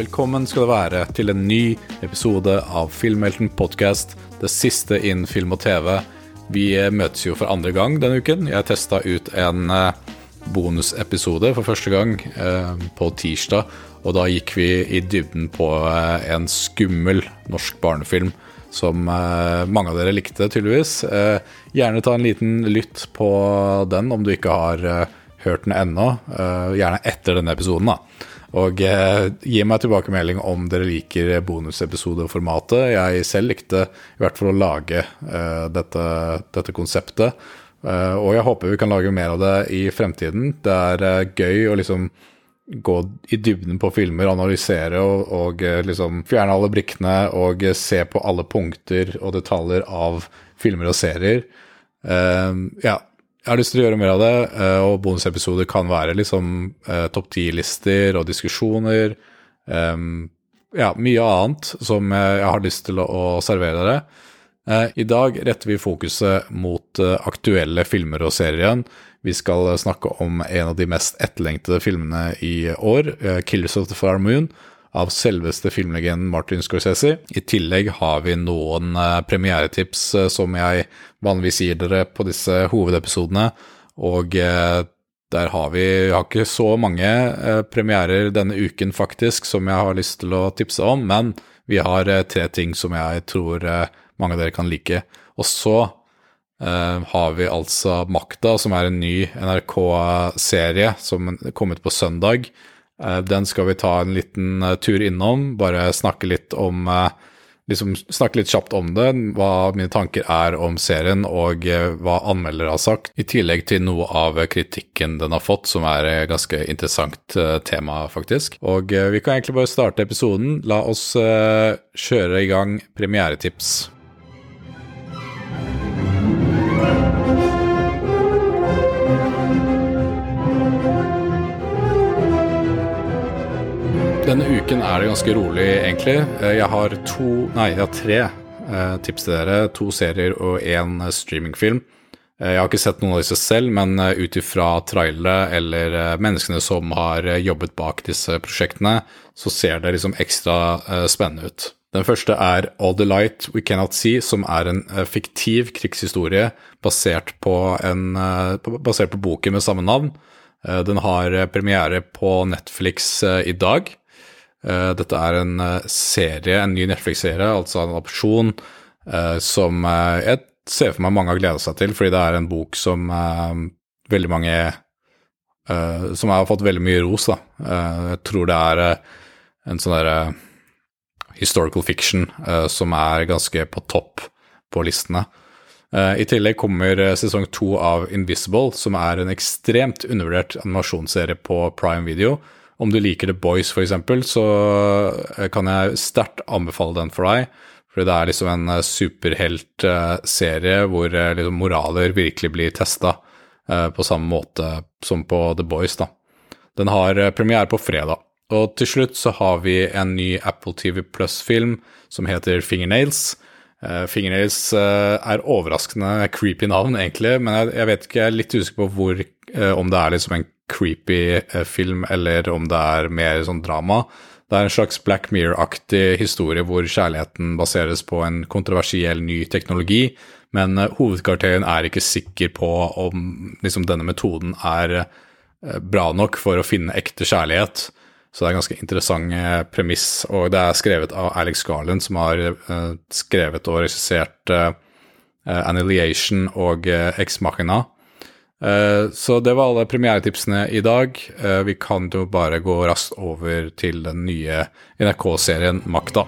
Velkommen skal det være til en ny episode av Filmhelten podcast, det siste innen film og TV. Vi eh, møtes jo for andre gang denne uken. Jeg testa ut en eh, bonusepisode for første gang eh, på tirsdag, og da gikk vi i dybden på en skummel norsk barnefilm som mange av dere likte, tydeligvis. Gjerne ta en liten lytt på den om du ikke har hørt den ennå. Gjerne etter denne episoden, da. Og eh, gi meg tilbakemelding om dere liker bonusepisodeformatet. Jeg selv likte i hvert fall å lage eh, dette, dette, konseptet. Eh, og jeg håper vi kan lage mer av det i fremtiden. Det er eh, gøy å liksom gå i dybden på filmer, analysere og, og eh, liksom fjerne alle brikkene og se på alle punkter og detaljer av filmer og serier. Eh, ja, jeg har lyst til å gjøre mer av det, eh, og bonusepisoder kan være liksom eh, topp ti-lister og diskusjoner. Um, ja, mye annet som jeg har lyst til å, servere dere. Uh, I dag retter vi fokuset mot aktuelle filmer og serier igjen. Vi skal snakke om en av de mest etterlengtede filmene i år, 'Killers of the Far Moon', av selveste filmlegenden Martin Scorsese. I tillegg har vi noen uh, premieretips uh, som jeg vanligvis gir dere på disse hovedepisodene. Og uh, der har vi har ikke så mange premierer denne uken, faktisk, som jeg har lyst til å tipse om. Men vi har tre ting som jeg tror mange av dere kan like. Og så har vi altså Makta, som er en ny NRK-serie som kom ut på søndag Eh, den skal vi ta en liten eh, tur innom, bare snakke litt om eh, liksom snakke litt kjapt om det, hva mine tanker er om serien og hva anmeldere har sagt, i tillegg til noe av kritikken den har fått, som er et ganske interessant tema, faktisk. Og vi kan egentlig bare starte episoden. La oss kjøre i gang premieretips. Denne uken er det ganske rolig, egentlig. Eh, jeg har to, nei, jeg har tre eh, tips til dere. To serier og én streamingfilm. Eh, jeg har ikke sett noen av disse selv, men ut ifra trailere eller menneskene som har jobbet bak disse prosjektene, så ser det liksom ekstra spennende ut. Den første er All the Light We Cannot See, som er en fiktiv krigshistorie basert på, en, basert på boken med samme navn. Den har premiere på Netflix i dag. Uh, dette er en uh, serie, en ny Netflix-serie, altså en opsjon, uh, som jeg ser for meg mange har gleda seg til, fordi det er en bok som veldig mange Som har fått veldig mye ros, da. jeg tror det er en sånn derre historical fiction som er ganske på topp på listene. I tillegg kommer sesong to av Invisible, som er en ekstremt undervurdert animasjonsserie på Prime Video om du liker The Boys, f.eks., så eh, kan jeg sterkt anbefale den for deg. Fordi det er liksom en eh, superheltserie hvor eh, liksom moraler virkelig blir testa på samme måte som på The Boys. da. Den har premiere på fredag. Og til slutt så har vi en ny Apple TV Plus-film som heter Fingernails. Fingernails er overraskende creepy navn, egentlig, men jeg, vet ikke, jeg er litt usikker på hvor, om det er liksom en creepy eh, film, eller om det er mer sånn drama. Det er en slags Black Mirror-aktig historie hvor kjærligheten baseres på en kontroversiell ny teknologi, men uh, hovedkarakteren er ikke sikker på om liksom, denne metoden er uh, bra nok for å finne ekte kjærlighet. Så det er en ganske interessant premiss, og det er skrevet av Alex Garland, som har skrevet og regissert Annihilation og Ex Machina. Eh, så det var alle premieretipsene i dag. Eh, vi kan jo bare gå raskt over til den nye NRK-serien Makta.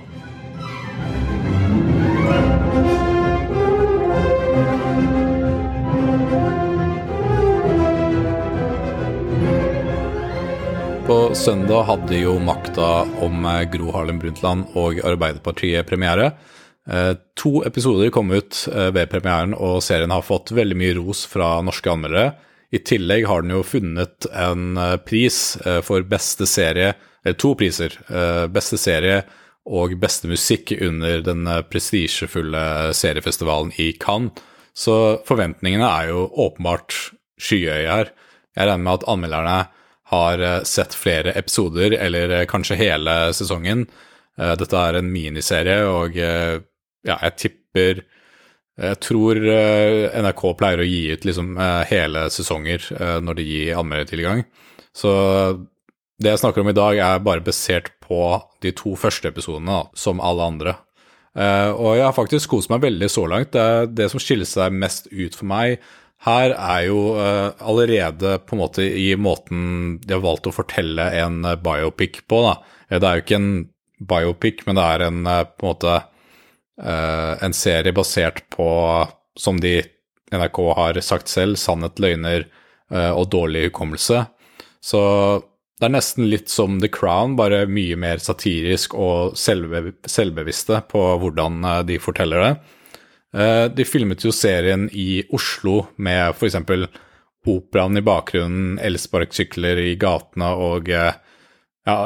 På søndag hadde jo Makta om eh, Gro Harlem Brundtland og Arbeiderpartiet premiere. Eh, to episoder kom ut eh, ved premieren, og serien har fått veldig mye ros fra norske anmeldere. I tillegg har den jo funnet en eh, pris for beste serie, eller to priser. Beste serie og beste musikk under den prestisjefulle seriefestivalen i Cannes. Så forventningene er jo åpenbart skyhøye her. Jeg regner med at anmelderne har sett flere episoder, eller kanskje hele sesongen. Dette er en miniserie, og ja, jeg tipper jeg tror NRK pleier å gi ut liksom hele sesonger når de gir anmeldertilgang. Så det jeg snakker om i dag, er bare basert på de to første episodene, som alle andre. Og jeg har faktisk kost meg veldig så langt. Det, det, som skiller seg mest ut for meg her, er jo allerede på en måte i måten de har valgt å fortelle en biopic på. Da. Det er jo ikke en biopic, men det er en på en måte en serie basert på, som de NRK har sagt selv, sannhet, løgner og dårlig hukommelse. Så det er nesten litt som The Crown, bare mye mer satirisk og selvbe selvbevisste på hvordan eh, de forteller det. Eh, de filmet jo serien i Oslo med f.eks. operaen i bakgrunnen, elsparkesykler i gatene og eh, ja,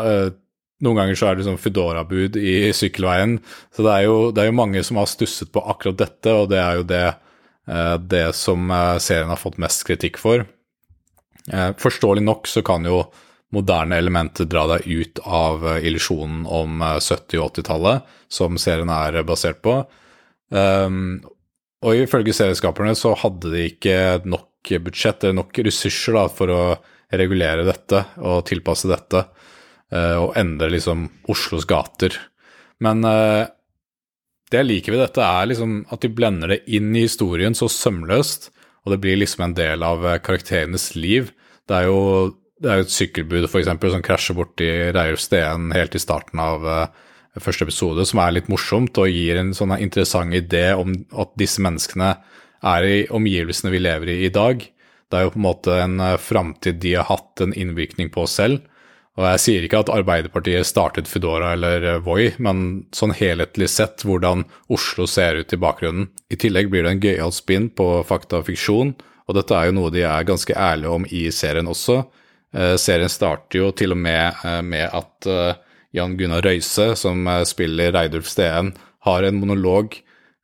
noen ganger så er det sånn Foodora-bud i sykkelveien. Så det er, jo, det er, jo, mange som har stusset på akkurat dette, og det er jo det, det som serien har fått mest kritikk for. Forståelig nok så kan jo moderne elementer dra deg ut av eh, illusjonen om 70- og 80-tallet, som serien er basert på. Um, og ifølge serieskaperne så hadde de ikke nok budsjett eller nok ressurser da, for å regulere dette og tilpasse dette, og endre liksom Oslos gater. Men uh, det jeg liker ved dette, er liksom at de blender det inn i historien så sømløst, og det blir liksom en del av karakterenes liv. Det er jo det er et sykkelbud for eksempel, som krasjer borti Reiulf Steen helt i starten av første episode, som er litt morsomt og gir en sånn interessant idé om at disse menneskene er i omgivelsene vi lever i i dag. Det er jo på en måte en framtid de har hatt en innvirkning på selv. Og jeg sier ikke at Arbeiderpartiet startet Foodora eller uh, Voi, men sånn helhetlig sett hvordan Oslo ser ut i bakgrunnen. I tillegg blir det en gøyal spinn på fakta og fiksjon, og dette er jo noe de er ganske ærlige om i serien også Eh, serien starter jo til og med eh, med at eh, Jan Gunnar Røise, som spiller Reidulf Steen, har en monolog,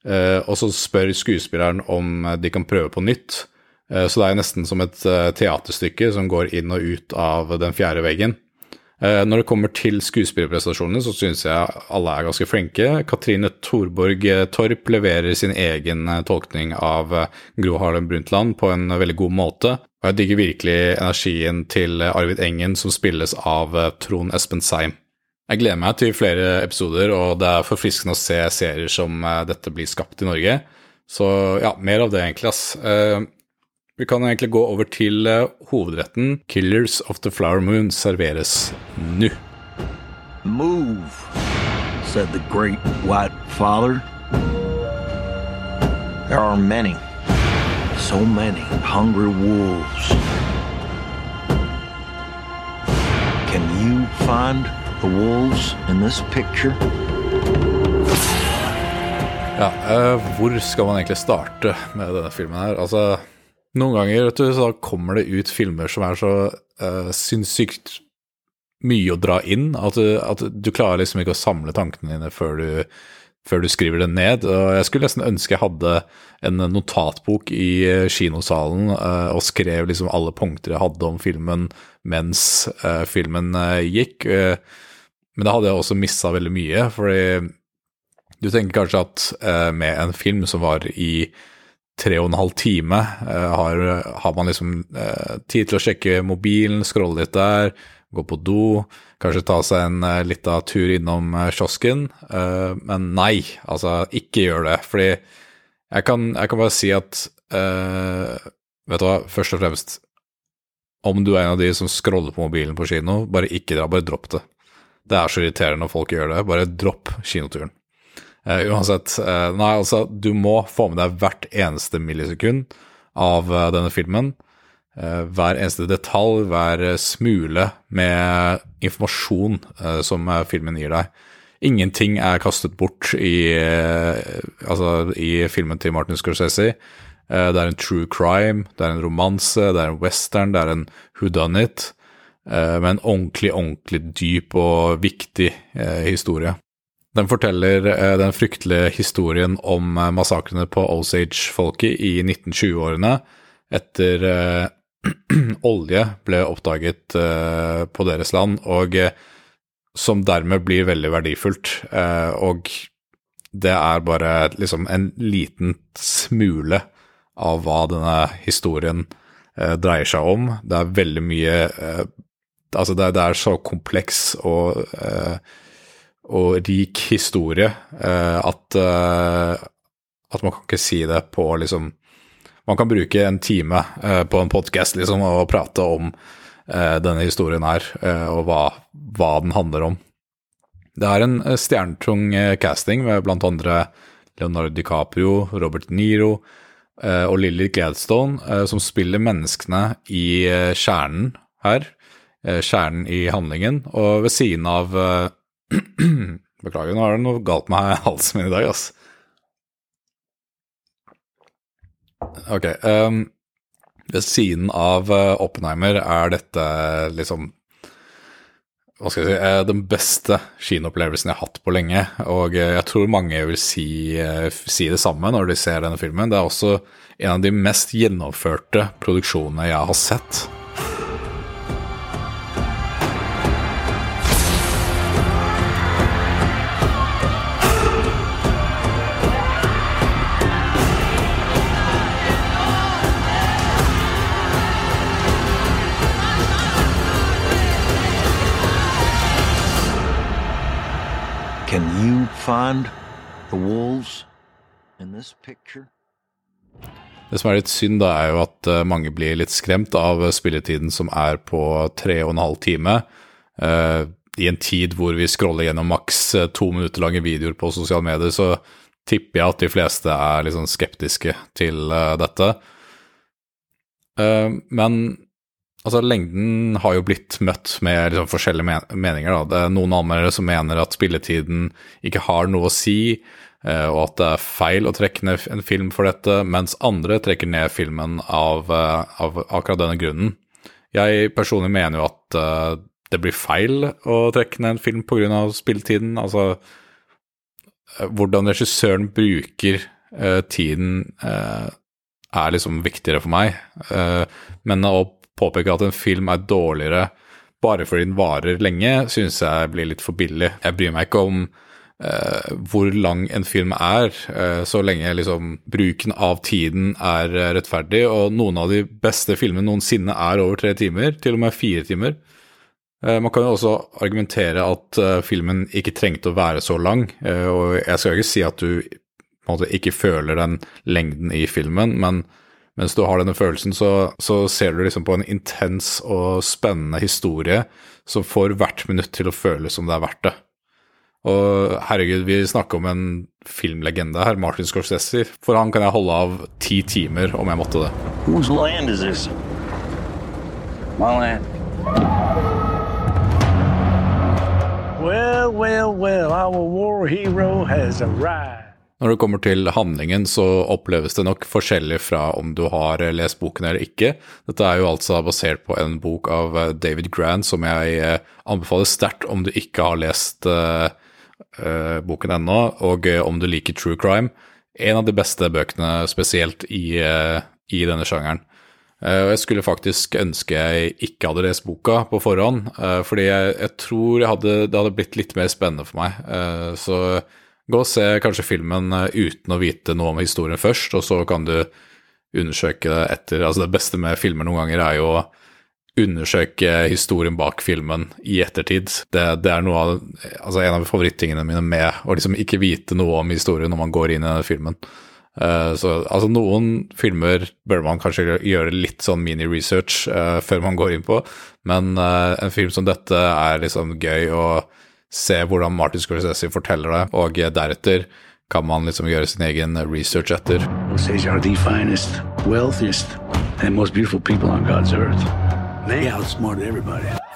og så spør skuespilleren om de kan prøve på nytt. Så det er nesten som et teaterstykke som går inn og ut av den fjerde veggen. Når det kommer til skuespillerprestasjonene, så syns jeg alle er ganske flinke. Katrine Thorborg Torp leverer sin egen tolkning av Gro Harlem Brundtland på en veldig god måte. Og jeg digger virkelig energien til Arvid Engen, som spilles av eh, Trond Espen Seim. Jeg gleder meg til flere episoder, og det er forfriskende å se serier som eh, dette blir skapt i Norge. Så ja, mer av det, egentlig, ass. Eh, vi kan egentlig gå over til hovedretten. 'Killers of the Flower Moon' serveres nå. Move, said the great white father. There are many so many hungry wolves. Can you find the wolves in this picture? Ja, uh, hvor skal man egentlig starte med denne filmen her? Altså, noen ganger vet du, så kommer det ut filmer som er så uh, sinnssykt mye å dra inn at du, at du klarer liksom ikke å samle tankene dine før du før du skriver det ned. Og jeg skulle nesten ønske jeg hadde en notatbok i kinosalen uh, og skrev liksom alle punkter jeg hadde om filmen mens uh, filmen gikk. men da hadde jeg også missa veldig mye, fordi du tenker kanskje at med en film som var i tre og en halv time, har, har man liksom tid til å sjekke mobilen, scrolle litt der, gå på do, kanskje ta seg en eh, lita tur innom eh, kiosken. Uh, men nei, altså, ikke gjør det. Fordi jeg kan, jeg kan bare si at Vet du hva, først og fremst Om du er en av de som scroller på mobilen på kino, bare ikke dra, bare dropp det. Det er så irriterende når folk gjør det. Bare dropp kinoturen. Uansett, nei, altså, du må få med deg hvert eneste millisekund av denne filmen. Hver eneste detalj, hver smule med informasjon som filmen gir deg. Ingenting er kastet bort i, altså, i filmen til Martin Scorsese. Det er en true crime, det er en romanse, det er en western, det er en whodunit. Med en ordentlig, ordentlig dyp og viktig historie. Den forteller den fryktelige historien om massakrene på Osage-folket i 1920-årene etter olje ble oppdaget uh, på deres land, og uh, som dermed blir veldig verdifullt. Uh, og det er bare liksom en liten smule av hva denne historien dreier seg om. Det er veldig mye Altså, det, det, er så kompleks og, og rik historie at, at man kan ikke si det på liksom man kan bruke en time uh, på en podkast liksom, og prate om denne historien her, og hva, hva, den handler om. Det er en stjernetung casting med blant andre Leonardo DiCaprio, Robert Niro og Lily Gladstone, som spiller menneskene i kjernen her. Kjernen i handlingen. Og ved siden av Beklager, nå er det noe galt med halsen min i dag, ass. Ok. Um, ved siden av uh, Oppenheimer er dette liksom hva skal jeg si, uh, den beste kinoopplevelsen jeg har hatt på lenge. Og uh, jeg tror mange vil si, si, det samme når de ser denne filmen. Det er også en av de mest gjennomførte produksjonene jeg har sett. Find the wolves in this picture? Det som er litt synd, da, er jo at uh, mange blir litt skremt av spilletiden som er på tre og en halv time. Uh, I en tid hvor vi scroller gjennom maks uh, to minutter lange videoer på sosiale medier, så tipper jeg at de fleste er litt sånn skeptiske til dette. men Altså, Lengden har jo blitt møtt med liksom, forskjellige men meninger. Da. Det er noen anmeldere som mener at spilletiden ikke har noe å si, eh, og at det er feil å trekke ned en film for dette, mens andre trekker ned filmen av, eh, av akkurat denne grunnen. Jeg personlig mener jo at uh, det blir feil å trekke ned en film pga. spilletiden. Altså, hvordan regissøren bruker tiden er liksom viktigere for meg. men å påpeke at en film er dårligere bare fordi den varer lenge, synes jeg blir litt for billig. Jeg bryr meg ikke om uh, hvor lang en film er, uh, så lenge liksom bruken av tiden er rettferdig. Og noen av de beste filmene noensinne er over tre timer, til og med fire timer. Man kan jo også argumentere at filmen ikke trengte å være så lang, og jeg skal ikke si at du måte ikke føler den lengden i filmen, men mens du har denne følelsen, så, så, ser du liksom på en intens og spennende historie som får hvert minutt til å føles som det er verdt det. Og herregud, vi snakker om en filmlegende her, Martin Scorsese. For han kan jeg holde av ti timer om jeg måtte det. Whose land is this? My land. Well, well, well, our war hero has arrived. Når det kommer til handlingen, så oppleves det nok forskjellig fra om du har lest boken eller ikke. Dette er jo altså basert på en bok av eh, David Grant som jeg eh, anbefaler sterkt om du ikke har lest uh, boken ennå, og om du liker true crime. En av de beste bøkene spesielt i, i denne sjangeren. Og jeg skulle faktisk ønske jeg ikke hadde lest boka på forhånd, fordi jeg, jeg tror jeg hadde, det hadde blitt litt mer spennende for meg. Så Gå og se kanskje filmen eh, uten å vite noe om historien først, og så kan du undersøke det etter. Altså det beste med filmer noen ganger er jo å undersøke historien bak filmen i ettertid. Det, det er av, altså en av favorittingene mine med å liksom ikke vite noe om historien når man går inn i denne filmen. Uh, så altså noen filmer bør man kanskje gjøre litt sånn mini-research uh, før man går inn på, men uh, en film som dette er liksom gøy og se hvordan Martin Scorsese forteller det, og deretter kan man liksom gjøre sin egen research etter.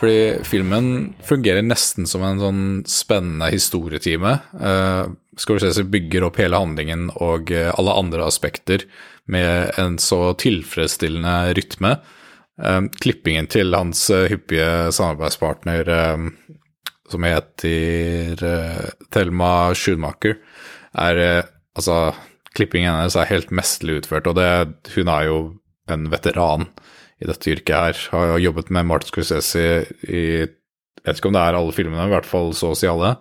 Fordi filmen fungerer nesten som en sånn spennende historietime. Uh, Scorsese bygger opp hele handlingen og alle andre aspekter med en så tilfredsstillende rytme. Uh, klippingen til hans hyppige samarbeidspartner uh, som heter uh, Thelma Schumacher, er uh, Altså, klippingen hennes er helt mesterlig utført, og det, hun er jo en veteran i dette yrket her. Har jobbet med Martin Scorsese i Jeg vet ikke om det er alle filmene, i hvert fall så å si alle.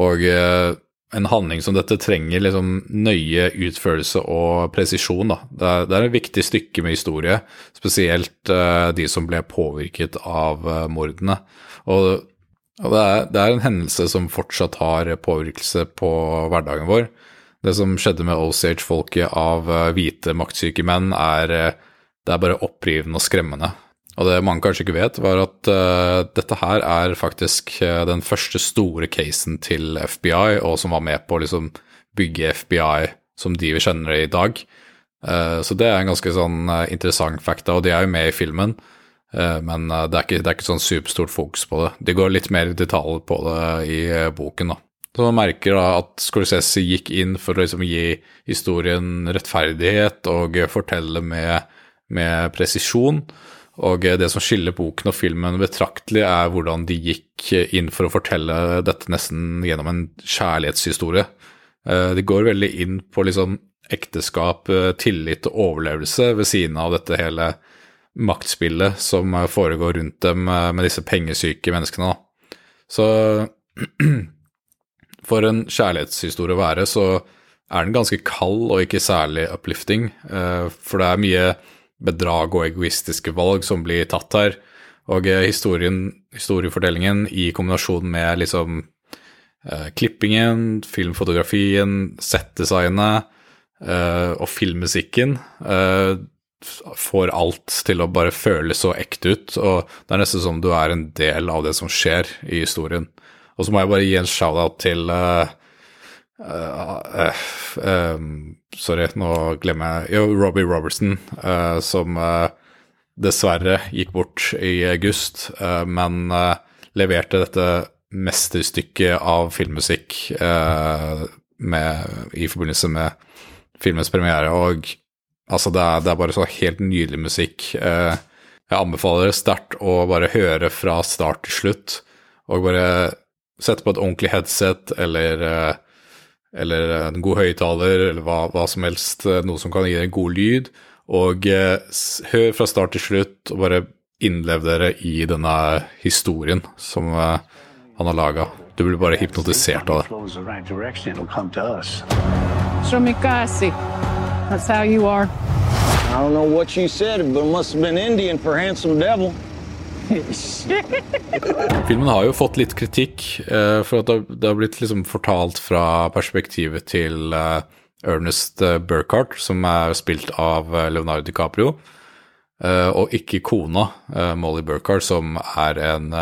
Og uh, en handling som dette trenger liksom nøye utførelse og presisjon. Da. Det, er, det er et viktig stykke med historie, spesielt uh, de som ble påvirket av uh, mordene. Og, og det, er, det, er, en hendelse som fortsatt har påvirkelse på hverdagen vår. Det som skjedde med Osage-folket av uh, hvite maktsyke menn, er, det er bare opprivende og skremmende. Og det mange kanskje ikke vet, var at uh, dette her er faktisk den første store casen til FBI, og som var med på å liksom, bygge FBI som de vi kjenner det i dag. Uh, så det er en ganske sånn interessant fakta, og de er jo med i filmen. Men det er, ikke, det er ikke sånn superstort fokus på det. De går litt mer i detalj på det i boken, da. Så man merker da at Scorsese gikk inn for å liksom gi historien rettferdighet og fortelle med, med presisjon. Og det som skiller boken og filmen betraktelig, er hvordan de gikk inn for å fortelle dette nesten gjennom en kjærlighetshistorie. Eh, de går veldig inn på liksom ekteskap, eh, tillit og overlevelse ved siden av dette hele maktspillet som foregår rundt dem eh, med disse pengesyke menneskene. Så for en kjærlighetshistorie å være, så er den ganske kald og ikke særlig uplifting, for det er mye bedrag og egoistiske valg som blir tatt her. Og eh, historiefortellingen i kombinasjon med liksom eh, klippingen, filmfotografien, settdesignet eh, og filmmusikken eh, får alt til å bare føles så ekte ut. Og det er nesten som du er en del av det som skjer i historien. Og så må jeg bare gi en shout-out til uh, Uh, uh, sorry, nå glemmer jeg Jo, Robbie Robertson, uh, som dessverre gikk bort i august, men leverte dette mesterstykket av filmmusikk med, i forbindelse med filmens premiere. Og altså, det er, det er bare så helt nydelig musikk. jeg anbefaler sterkt å bare høre fra start til slutt, og bare sette på et ordentlig headset eller eller en god høyttaler, eller hva, hva, som helst, eh, noe som kan gi deg en god lyd. Og eh, hør fra start til slutt, og bare innlev dere i denne historien som eh, han har laga. Du blir bare hypnotisert av det. That's how you are. I don't know what you said, but it must have been Indian for handsome devil. Filmen har jo fått litt kritikk uh, for at det har blitt liksom fortalt fra perspektivet til uh, Ernest uh, Burkhardt, som er spilt av Leonardo DiCaprio, og ikke kona, Molly Burkhardt, som er en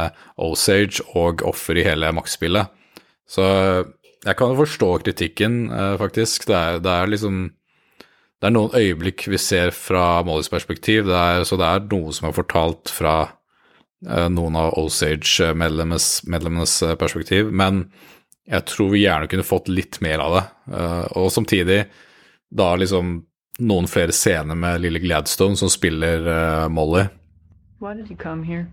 Osage og offer i hele maktspillet. Så jeg kan jo forstå kritikken, faktisk. Det er, det er liksom det er noen øyeblikk vi ser fra Mollys perspektiv, det er, så det er noe som er fortalt fra Eh, noen av Osage-medlemmenes eh, perspektiv, men jeg tror vi gjerne kunne fått litt mer av det. Eh, og samtidig da liksom noen flere scener med lille Gladstone som spiller Molly. Why did you come here?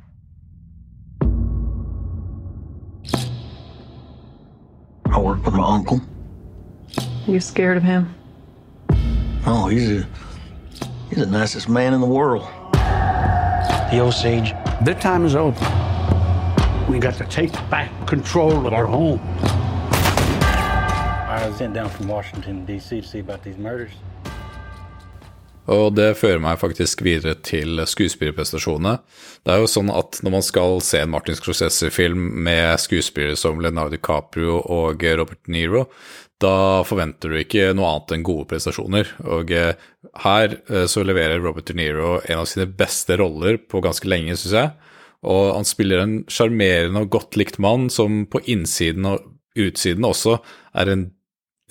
I work with my uncle. You scared of him? Oh, he's a he's the nicest man in the world. The Osage Their time is over. We got to take back control of our home. I was sent down from Washington, D.C. to see about these murders. Og det fører meg faktisk videre til skuespillerprestasjonene. Det er jo sånn at når man skal se en Martin Scorsese-film med skuespillere som Leonardo DiCaprio og Robert Niro, da forventer du ikke noe annet enn gode prestasjoner. Og eh, her eh, så leverer Robert De Niro en av sine beste roller på ganske lenge, syns jeg. Og han spiller en sjarmerende og godt likt mann som på innsiden og utsiden også er en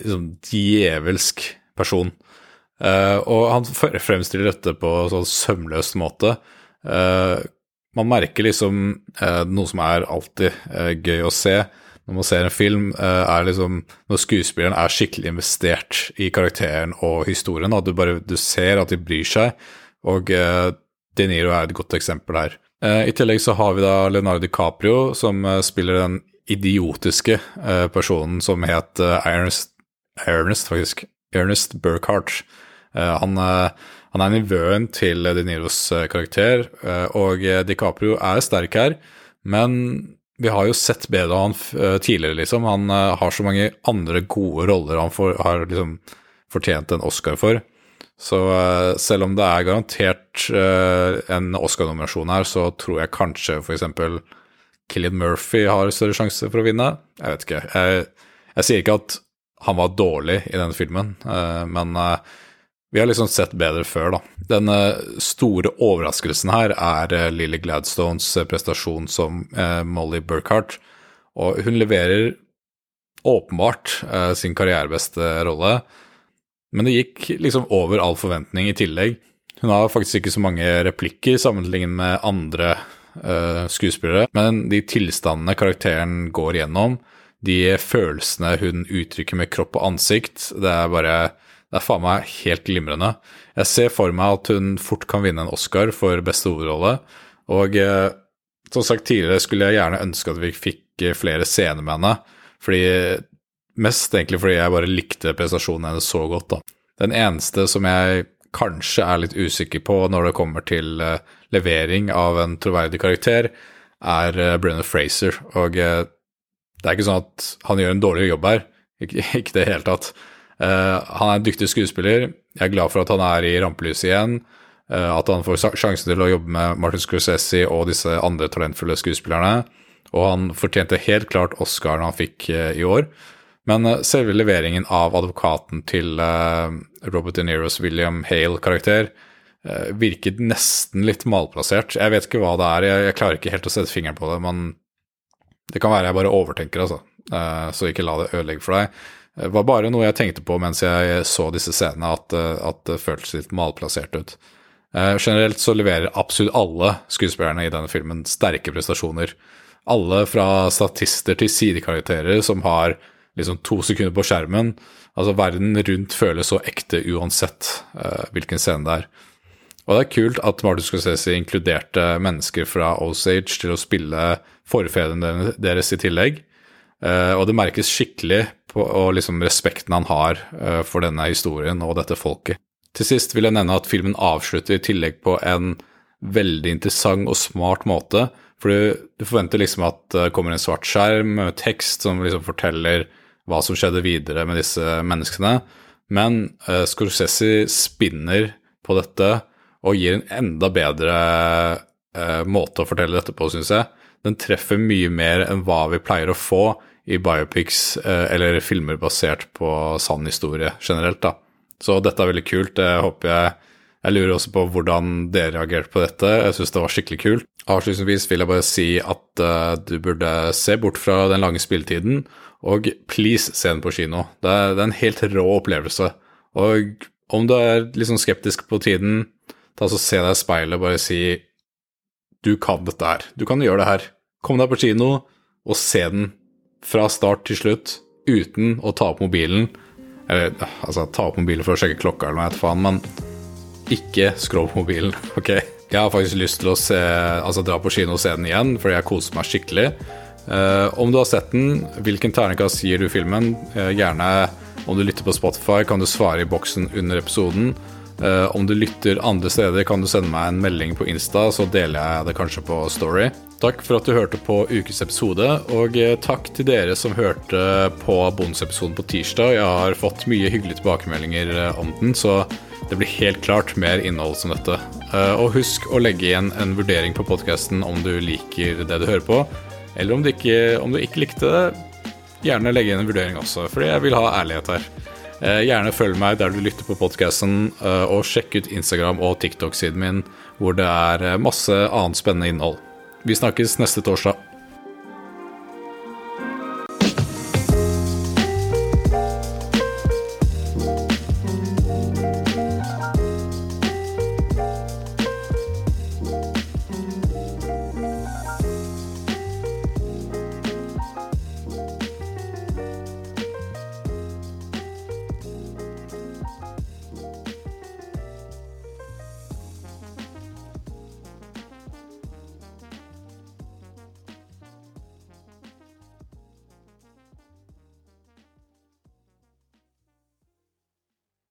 liksom, djevelsk person. Uh, og han fremstiller dette på en sånn sømløs måte. Man merker liksom noe som er alltid gøy å se når man ser en film, eh, er liksom Når skuespilleren er skikkelig investert i karakteren og historien, at du bare du ser at de bryr seg, og uh, De Niro er et godt eksempel her. Uh, I tillegg så har vi da Leonardo DiCaprio, som spiller den idiotiske personen som het Ernest, Ernest, faktisk. Ernest Burkhardt. Han, han er nivøen til De Niros karakter, og DiCaprio er sterk her, men vi har jo sett bedre av han tidligere, liksom. Han har så mange andre gode roller han får, har liksom fortjent en Oscar for. Så selv om det er garantert en Oscar-nominasjon her, så tror jeg kanskje f.eks. Killian Murphy har større sjanse for å vinne. Jeg vet ikke. Jeg, jeg sier ikke at han var dårlig i denne filmen, eh, men eh, vi har liksom sett bedre før, da. Den eh, store overraskelsen her er Lily Gladstones prestasjon som Molly Burkhardt, og hun leverer åpenbart sin karrierebeste rolle, men det gikk liksom over all forventning i tillegg. Hun har faktisk ikke så mange replikker sammenlignet med andre skuespillere, men de tilstandene karakteren går gjennom, de følelsene hun uttrykker med kropp og ansikt, det er bare Det er faen meg helt glimrende. Jeg ser for meg at hun fort kan vinne en Oscar for beste hovedrolle, og eh, som sagt tidligere skulle jeg gjerne ønske at vi fikk flere scener med henne, fordi Mest egentlig fordi jeg bare likte prestasjonen hennes så godt, da. Den eneste som jeg kanskje er litt usikker på når det kommer til eh, levering av en troverdig karakter, er eh, Brennan Fraser. Og uh, det er ikke sånn at han gjør en dårlig jobb her, ikke, ikke det hele tatt. Han er en dyktig skuespiller. Jeg er glad for at han er i rampelyset igjen. at han får sjansen til å jobbe med Martin Scorsese og disse andre talentfulle skuespillerne. Og han fortjente helt klart Oscaren han fikk i år. Men selve leveringen av advokaten til Robert De Niros William Hale-karakter virket nesten litt malplassert. Jeg vet ikke hva det er, jeg, klarer ikke helt å sette fingeren på det, men det kan være jeg bare overtenker, altså. så ikke la det ødelegge for deg. Det var bare noe jeg tenkte på mens jeg så disse scenene, at, at det føltes litt malplassert ut. generelt så leverer absolutt alle skuespillerne i denne filmen sterke prestasjoner. Alle fra statister til sidekarakterer som har liksom to sekunder på skjermen. Altså, verden rundt føles så ekte uansett uh, hvilken scene det er. Og det er kult at Martin Scorsese inkluderte mennesker fra Osage til å spille forfedrene deres i tillegg. Og det merkes skikkelig og liksom respekten han har uh, for denne historien og dette folket. Til sist vil jeg nevne at filmen avslutter i tillegg på en veldig interessant og smart måte. For du, forventer liksom at det kommer en svart skjerm med tekst som liksom forteller hva som skjedde videre med disse menneskene. Men uh, Scorsese spinner på dette og gir en enda bedre uh, måte å fortelle dette på, syns jeg. Den treffer mye mer enn hva vi pleier å få i biopics uh, eller filmer basert på sann historie generelt. da. Så dette er veldig kult. Det håper jeg Jeg lurer også på hvordan dere reagerte på dette. Jeg syns det var skikkelig kult. Avslutningsvis vil jeg bare si at du burde se bort fra den lange spilletiden og please, se den på kino. Det er, det er, en helt rå opplevelse. Og om du er litt sånn skeptisk på tiden, ta så se deg i speilet og bare si du kan dette her. Du kan gjøre det her. Kom deg på kino og se den fra start til slutt uten å ta opp mobilen. Eller altså, ta opp mobilen for å sjekke klokka eller noe, faen, men ikke skroll på mobilen, OK? Jeg har faktisk lyst til å se, altså, dra på kino og se den igjen, fordi jeg koser meg skikkelig. Uh, om du har sett den, hvilken terningkast gir du filmen? Uh, gjerne om du lytter på Spotify, kan du svare i boksen under episoden. Uh, om du lytter andre steder, kan du sende meg en melding på Insta, så deler jeg det kanskje på Story. Takk for at du hørte på ukes episode, og takk til dere som hørte på bonusepisoden på tirsdag. Jeg har fått mye hyggelige tilbakemeldinger om den, så det blir helt klart mer innhold som dette. Og husk å legge igjen en vurdering på podkasten om du liker det du hører på. Eller om du ikke, om du ikke likte det, gjerne legge igjen en vurdering også, fordi jeg vil ha ærlighet her. Eh, gjerne følg meg der du lytter på podkasten, eh, og sjekk ut Instagram og TikTok-siden min, hvor det er eh, masse annet spennende innhold. Vi snakkes neste torsdag.